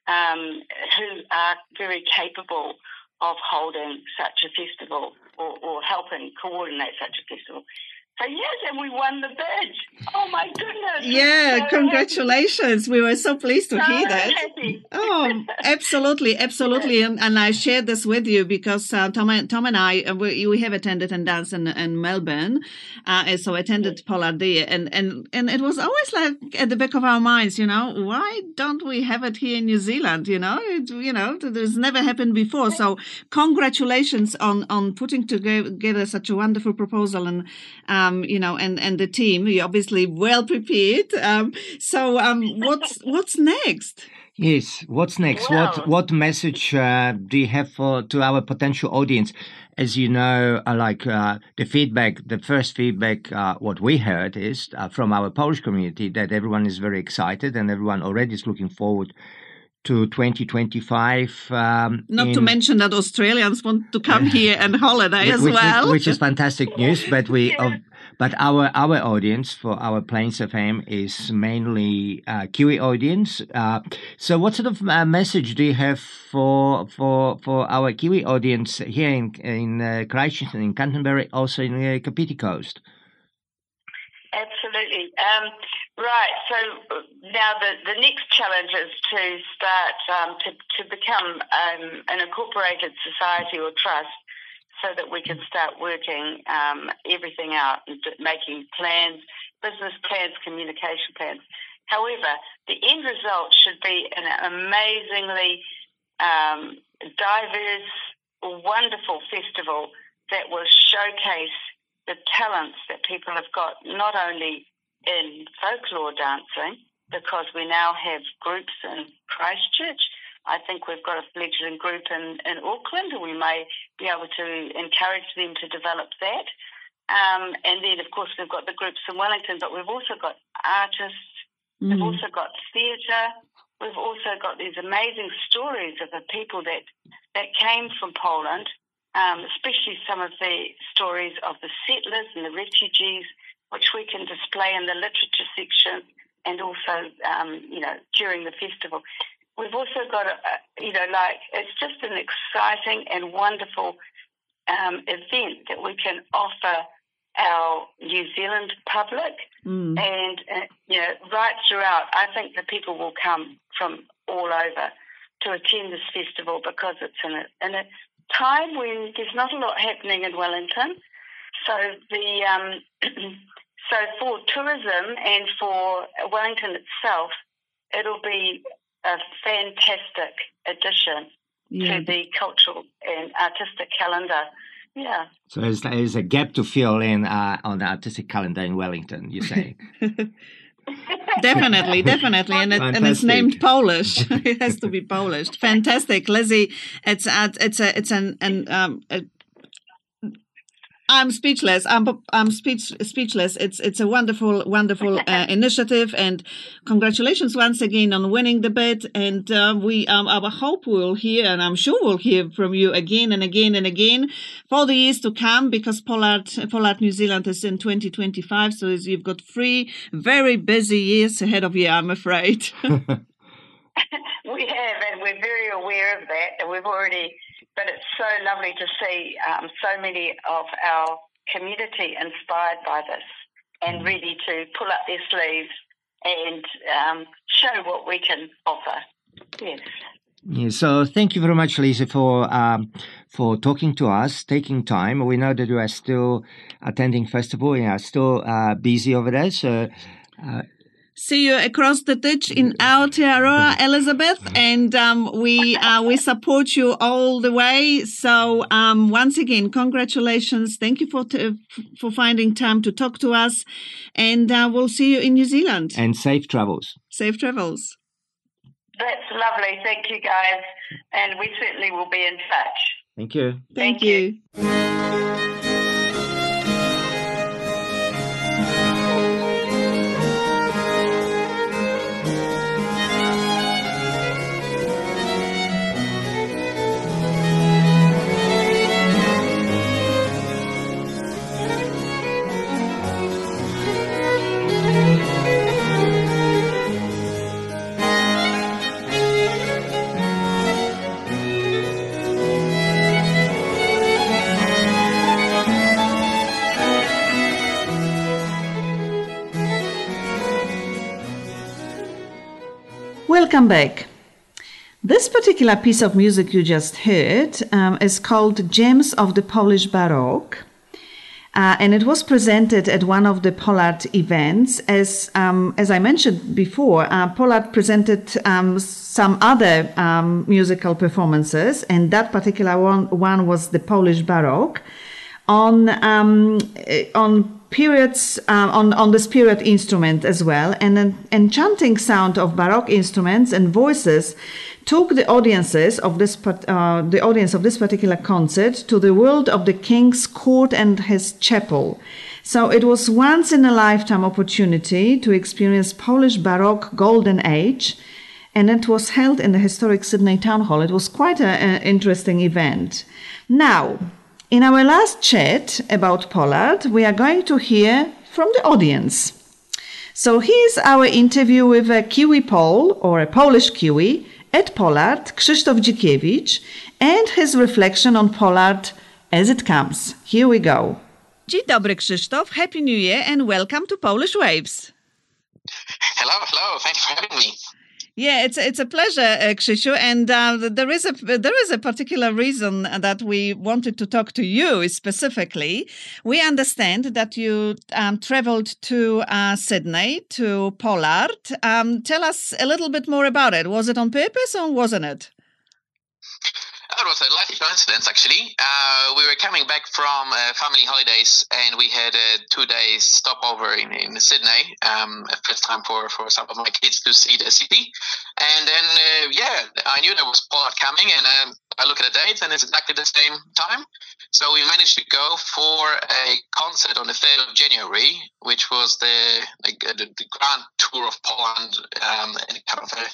um, who are very capable of holding such a festival or, or helping coordinate such a festival. Yes, and we won the bid. Oh my goodness! Yeah, so congratulations. Happy. We were so pleased to so hear that. Happy. oh, absolutely, absolutely. And, and I shared this with you because uh, Tom, and, Tom and I uh, we, we have attended and danced in, in Melbourne, uh, and so attended Polardia, and and and it was always like at the back of our minds, you know, why don't we have it here in New Zealand? You know, it, you know, there's never happened before. So congratulations on on putting together such a wonderful proposal and. Um, um, you know, and, and the team, you're obviously well prepared. Um, so um, [laughs] what's what's next? Yes, what's next? What what message uh, do you have for to our potential audience? As you know, uh, like uh, the feedback, the first feedback, uh, what we heard is uh, from our Polish community that everyone is very excited and everyone already is looking forward to 2025. Um, Not in, to mention that Australians want to come [laughs] here and holiday as which, well, which is fantastic [laughs] news. But we, yeah. uh, but our our audience for our Plains FM is mainly uh, Kiwi audience. Uh, so, what sort of uh, message do you have for for for our Kiwi audience here in in uh, Christchurch and in Canterbury, also in the Kapiti Coast? Absolutely. Um, right. So now the, the next challenge is to start um, to, to become um, an incorporated society or trust so that we can start working um, everything out and making plans, business plans, communication plans. However, the end result should be an amazingly um, diverse, wonderful festival that will showcase the talents that people have got, not only in folklore dancing, because we now have groups in Christchurch. I think we've got a fledgling group in, in Auckland, and we may be able to encourage them to develop that. Um, and then, of course, we've got the groups in Wellington, but we've also got artists, mm. we've also got theatre, we've also got these amazing stories of the people that, that came from Poland um, especially some of the stories of the settlers and the refugees, which we can display in the literature section and also, um, you know, during the festival. We've also got a, you know, like it's just an exciting and wonderful um, event that we can offer our New Zealand public, Mm. and uh, you know, right throughout. I think the people will come from all over to attend this festival because it's in a, in a time when there's not a lot happening in Wellington. So the um, [clears throat] so for tourism and for Wellington itself, it'll be a fantastic addition Yeah. to the cultural and artistic calendar. Yeah. So there's, there's a gap to fill in uh, on the artistic calendar in Wellington, you say? [laughs] definitely, [laughs] definitely, and, it, and it's named Polish. [laughs] it has to be Polish. Fantastic, Lizzie. It's a, it's a, it's an, an um. A, I'm speechless. I'm I'm speech, speechless. It's it's a wonderful wonderful uh, [laughs] initiative, and congratulations once again on winning the bid. And uh, we um, I hope we'll hear, and I'm sure we'll hear from you again and again and again for the years to come, because Polart Polart New Zealand is in 2025, so you've got three very busy years ahead of you. I'm afraid. [laughs] [laughs] We have, and we're very aware of that, and we've already. But it's so lovely to see um, so many of our community inspired by this and ready to pull up their sleeves and um, show what we can offer. Yes. Yeah, so thank you very much, Lisa, for um, for talking to us, taking time. We know that you are still attending festival, you are still uh, busy over there. So uh, See you across the ditch in Aotearoa, Elizabeth, and um, we uh, we support you all the way. So um, once again, congratulations! Thank you for t- for finding time to talk to us, and uh, we'll see you in New Zealand. and safe travels. Safe travels. That's lovely. Thank you, guys. And we certainly will be in touch. Thank you. Thank, Thank you. you. Welcome back. This particular piece of music you just heard um, is called Gems of the Polish Baroque. Uh, and it was presented at one of the Polart events. As um, as I mentioned before, uh, Polart presented um, some other um, musical performances, and that particular one, one was the Polish Baroque on um, eh, on periods uh, on on the spirit instrument as well, and an enchanting sound of Baroque instruments and voices took the audiences of this uh, the audience of this particular concert to the world of the king's court and his chapel. So it was once in a lifetime opportunity to experience Polish Baroque golden age, and it was held in the historic Sydney Town Hall. It was quite an interesting event. Now, in our last chat about Polart, we are going to hear from the audience. So here's our interview with a Kiwi Pole or a Polish Kiwi at Polart, Krzysztof Dzikiewicz, and his reflection on Polart as it comes. Here we go. Dzień dobry, Krzysztof. Happy New Year and welcome to Polish Waves. Hello, hello. Thank you for having me. Yeah, it's it's a pleasure, uh, Krzysiu, and uh, there is a there is a particular reason that we wanted to talk to you specifically. We understand that you um, traveled to uh, Sydney to Polart. Um, tell us a little bit more about it. Was it on purpose or wasn't it? It was a lucky coincidence, actually. Uh, we were coming back from uh, family holidays, and we had a two-day stopover in, in Sydney. Um, first time for, for some of my kids to see the city, and then uh, yeah, I knew there was Polart coming, and um, I look at the dates, and it's exactly the same time. So we managed to go for a concert on the third of January, which was the like uh, the, the grand tour of Poland, um, and kind of a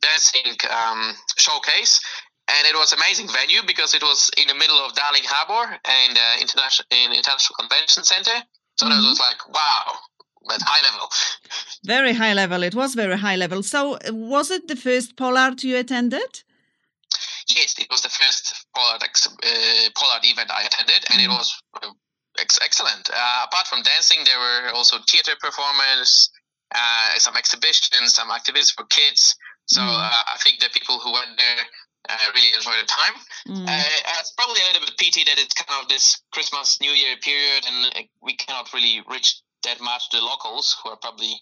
dancing um, showcase and it was amazing venue because it was in the middle of Darling Harbour and uh, international in International Convention Center. So that was like wow, but high level. Very high level. It was very high level. So, was it the first Polart you attended? Yes, it was the first Polart, uh, Polart event I attended, and it Mm. was uh, ex- excellent. Uh, apart from dancing, there were also theater performance, uh, some exhibitions, some activities for kids. So Mm. uh, I think the people who went there uh, really enjoyed the time. Mm. Uh, it's probably a little bit pity that it's kind of this Christmas New Year period, and uh, we cannot really reach that much the locals who are probably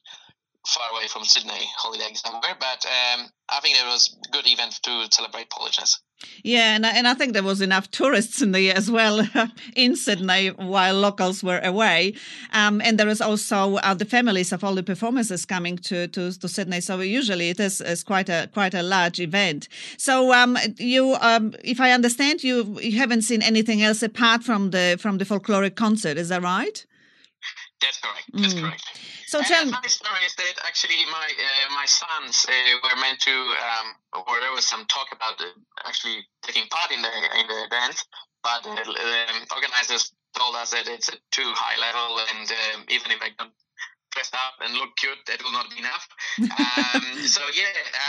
far away from Sydney, holiday somewhere. But um, I think it was a good event to celebrate Polishness. Yeah, and I, and I think there was enough tourists in the as well [laughs] in Sydney while locals were away, um, and there is also uh, the families of all the performances coming to, to, to Sydney. So usually it is, is quite a quite a large event. So um, you, um, if I understand, you you haven't seen anything else apart from the from the folkloric concert. Is that right? That's correct. That's Mm. correct. So and tell the me. funny story is that actually my uh, my sons uh, were meant to, um, or there was some talk about uh, actually taking part in the in the dance, but uh, um, organizers told us that it's a too high level, and um, even if I don't dress up and look cute, that will not be enough. Um, [laughs] so yeah,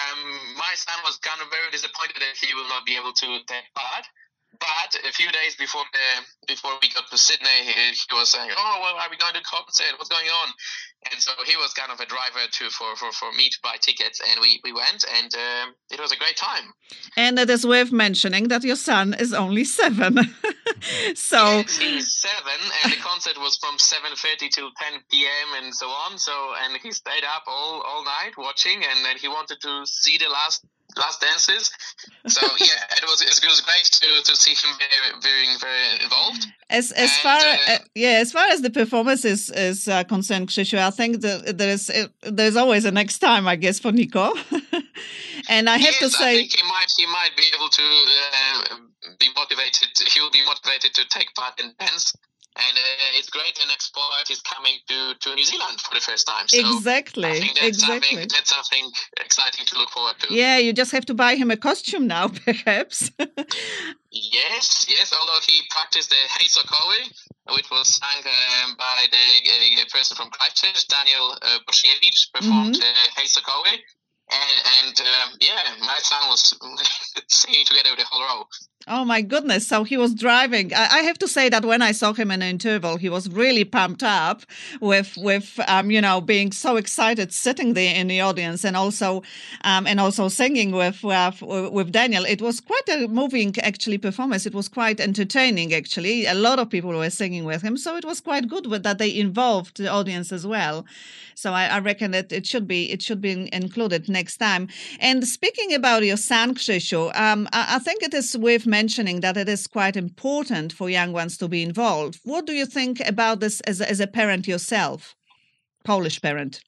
um, my son was kind of very disappointed that he will not be able to take part. But a few days before the before we got to Sydney, he, he was saying, "Oh, well, are we going to concert? What's going on?" And so he was kind of a driver to for for, for me to buy tickets, and we we went, and um, it was a great time. And it is worth mentioning that your son is only seven. [laughs] so he's seven, and the concert was from seven thirty till ten p.m. and so on. So and he stayed up all all night watching, and then he wanted to see the last last dances. So [laughs] yeah, it was it was great to, to see him very very very involved. As as And, far uh, uh, yeah, as far as the performance is is uh, concerned, Krzysiu, I think that there is uh, there's always a next time, I guess, for Nico. [laughs] and I have to yes, I say, think he might he might be able to uh, be motivated. He will be motivated to take part in dance. And uh, it's great. The next part is coming to, to New Zealand for the first time. So Exactly, I think that's exactly. something that's something exciting to look forward to. yeah, you just have to buy him a costume now, [laughs] perhaps. Yes, yes. Although he practiced the Hej Sokoły, which was sung um, by the uh, person from Christchurch, Daniel uh, performed Hej Sokoły. And, and um, yeah, my son was [laughs] singing together with the whole row. Oh my goodness! So he was driving. I, I have to say that when I saw him in the interval, he was really pumped up with with um, you know being so excited, sitting there in the audience, and also um, and also singing with with, with Daniel. It was quite a moving actually performance. It was quite entertaining actually. A lot of people were singing with him, so it was quite good with that they involved the audience as well. So I, I reckon that it should be it should be included next time. And speaking about your son, Krzysiu, um, I, I think it is worth mentioning that it is quite important for young ones to be involved. What do you think about this as a, as a parent yourself, Polish parent?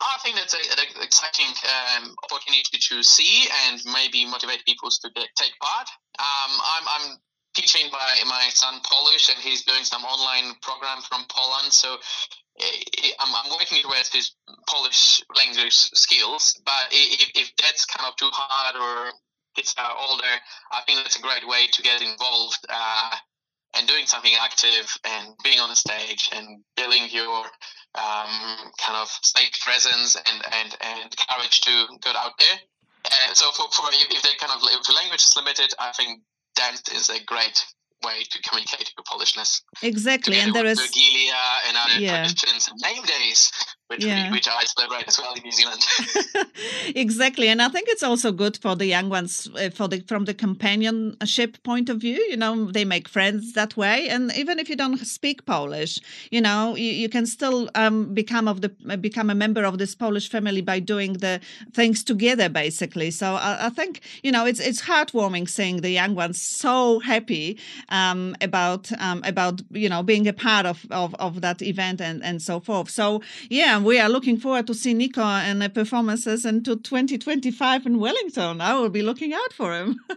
I think that's an exciting um, opportunity to see and maybe motivate people to get, take part. Um, I'm, I'm teaching my, my son Polish and he's doing some online program from Poland. So I'm, I'm working towards his Polish language skills. But if, if that's kind of too hard or are older, I think that's a great way to get involved uh, and doing something active and being on the stage and building your um, kind of stage presence and, and, and courage to go out there. Uh, so for, for if if they kind of if language is limited, I think dance is a great way to communicate your Polishness. Exactly, Together and there is with and other Yeah. traditions and name days, which Yeah. we, which I celebrate as well in New Zealand. [laughs] [laughs] exactly and i think it's also good for the young ones uh, for the from the companionship point of view you know they make friends that way and even if you don't speak polish you know you, you can still um, become of the become a member of this polish family by doing the things together basically so i, I think you know it's it's heartwarming seeing the young ones so happy um, about um, about you know being a part of, of of that event and and so forth so yeah we are looking forward to see nico and the performances into 2025 in wellington. I will be looking out for him. [laughs]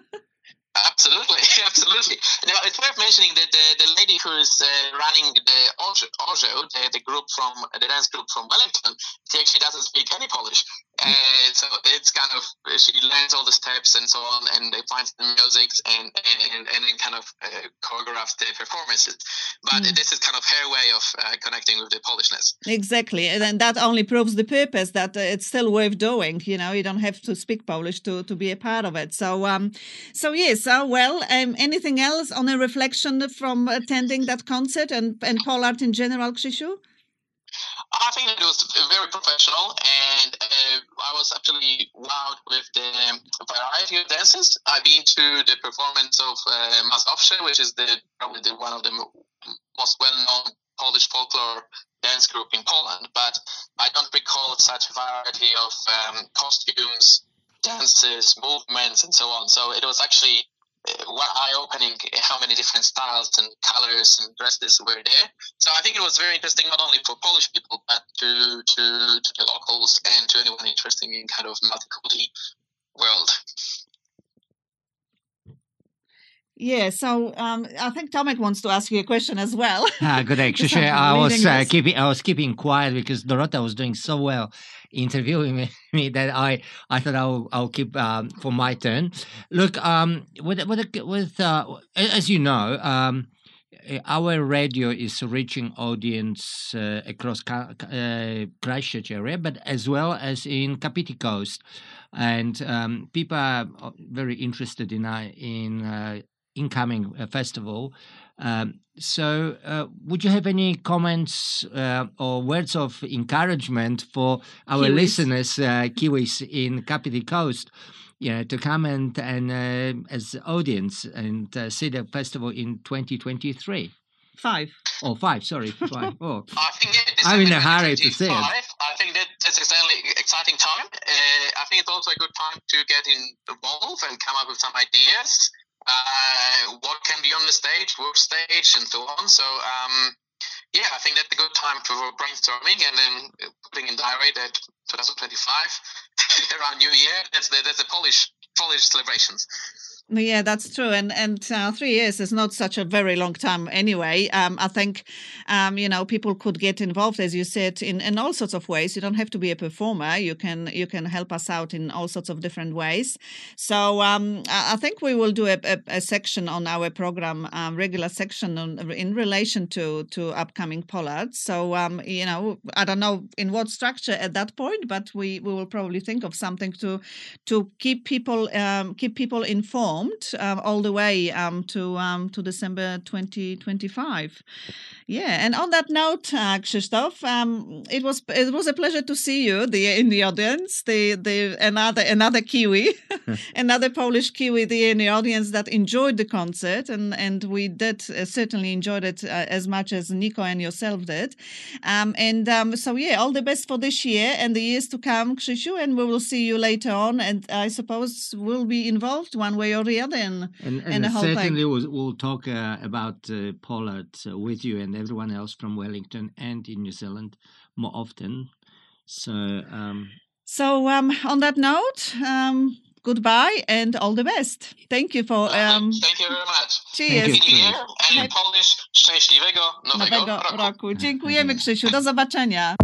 Absolutely, [laughs] absolutely. Now it's worth mentioning that the, the lady who is uh, running the Ojo, Ojo the, the group from the dance group from Wellington, she actually doesn't speak any Polish, And so it's kind of she learns all the steps and so on, and they find the music and and, and then kind of uh, choreograph the performances. But Mm. this is kind of her way of uh, connecting with the Polishness. Exactly, and then that only proves the purpose that uh, it's still worth doing. You know, you don't have to speak Polish to to be a part of it. So, um, so yes. Uh, well, um, anything else on a reflection from attending that concert and and art in general, Krzysiu? I think it was very professional, and uh, I was actually wowed with the variety of dances. I've been to the performance of uh, Mazowsze, which is the probably the, one of the most well-known Polish folklore dance group in Poland, but I don't recall such a variety of um, costumes, dances, movements, and so on. So it was actually uh, one eye-opening how many different styles and colors and dresses were there. So I think it was very interesting not only for Polish people but to to, to the locals and to anyone interested in kind of multicultural world. Yeah. So, um, I think Tomek wants to ask you a question as well. Ah, good day, [laughs] I'm was uh, keeping I was keeping quiet because Dorota was doing so well interviewing [laughs] me, that I I thought I'll I'll keep um, for my turn. Look, um, with with with uh, as you know, um, our radio is reaching audience uh, across Ka- uh, Christchurch area, but as well as in Kapiti Coast, and um, people are very interested in uh, in uh, incoming uh, festival. Um, so, uh, would you have any comments uh, or words of encouragement for our Kiwis. listeners, uh, Kiwis in Kapiti Coast, you know, to come and and uh, as audience and uh, see the festival in 2023 Five. or five? Sorry, five. [laughs] Oh, I think yeah, I'm in a hurry to see it. 2025, I think that that's exactly exciting time. Uh, I think it's also a good time to get involved and come up with some ideas. Uh, what can be on the stage, work stage, and so on. So um, yeah, I think that's a good time for brainstorming and then putting in diary that 2025 [laughs] around New Year. That's the that's the Polish Polish celebrations. Yeah, that's true. And and uh, three years is not such a very long time anyway. Um, I think, um, you know, people could get involved, as you said, in, in all sorts of ways. You don't have to be a performer. You can you can help us out in all sorts of different ways. So um, I, think we will do a, a, a section on our program, um, regular section on, in relation to to upcoming Polarts. So um, you know, I don't know in what structure at that point, but we, we will probably think of something to to keep people um, keep people informed um, all the way um, to um, to December 2025. Yeah, and on that note, uh, Krzysztof, um, it was it was a pleasure to see you the, in the audience. The the another another Kiwi, [laughs] another Polish Kiwi there in the audience that enjoyed the concert, and and we did uh, certainly enjoyed it uh, as much as Nico and yourself did. Um, and um, so yeah, all the best for this year and the years to come, Krzysiu, and we will see you later on. And I suppose we'll be involved one way or the other in, and, and the whole certainly thing. we'll, we'll talk uh, about uh, Polart uh, with you and everyone else from Wellington and in New Zealand more often. So, um, So um, on that note, um, goodbye and all the best. Thank you for um, Thank you very much. Cheers. Happy New Year and in Polish szczęśliwego nowego, nowego roku. roku. Dziękujemy, Krzysiu. Do zobaczenia.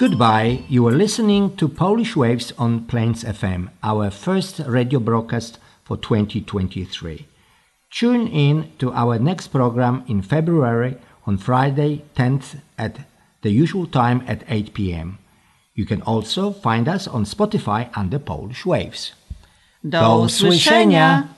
Goodbye. You are listening to Polish Waves on Plains FM, our first radio broadcast for 2023. Tune in to our next program in February on Friday 10th at the usual time at 8 pm. You can also find us on Spotify under Polish Waves. Do usłyszenia.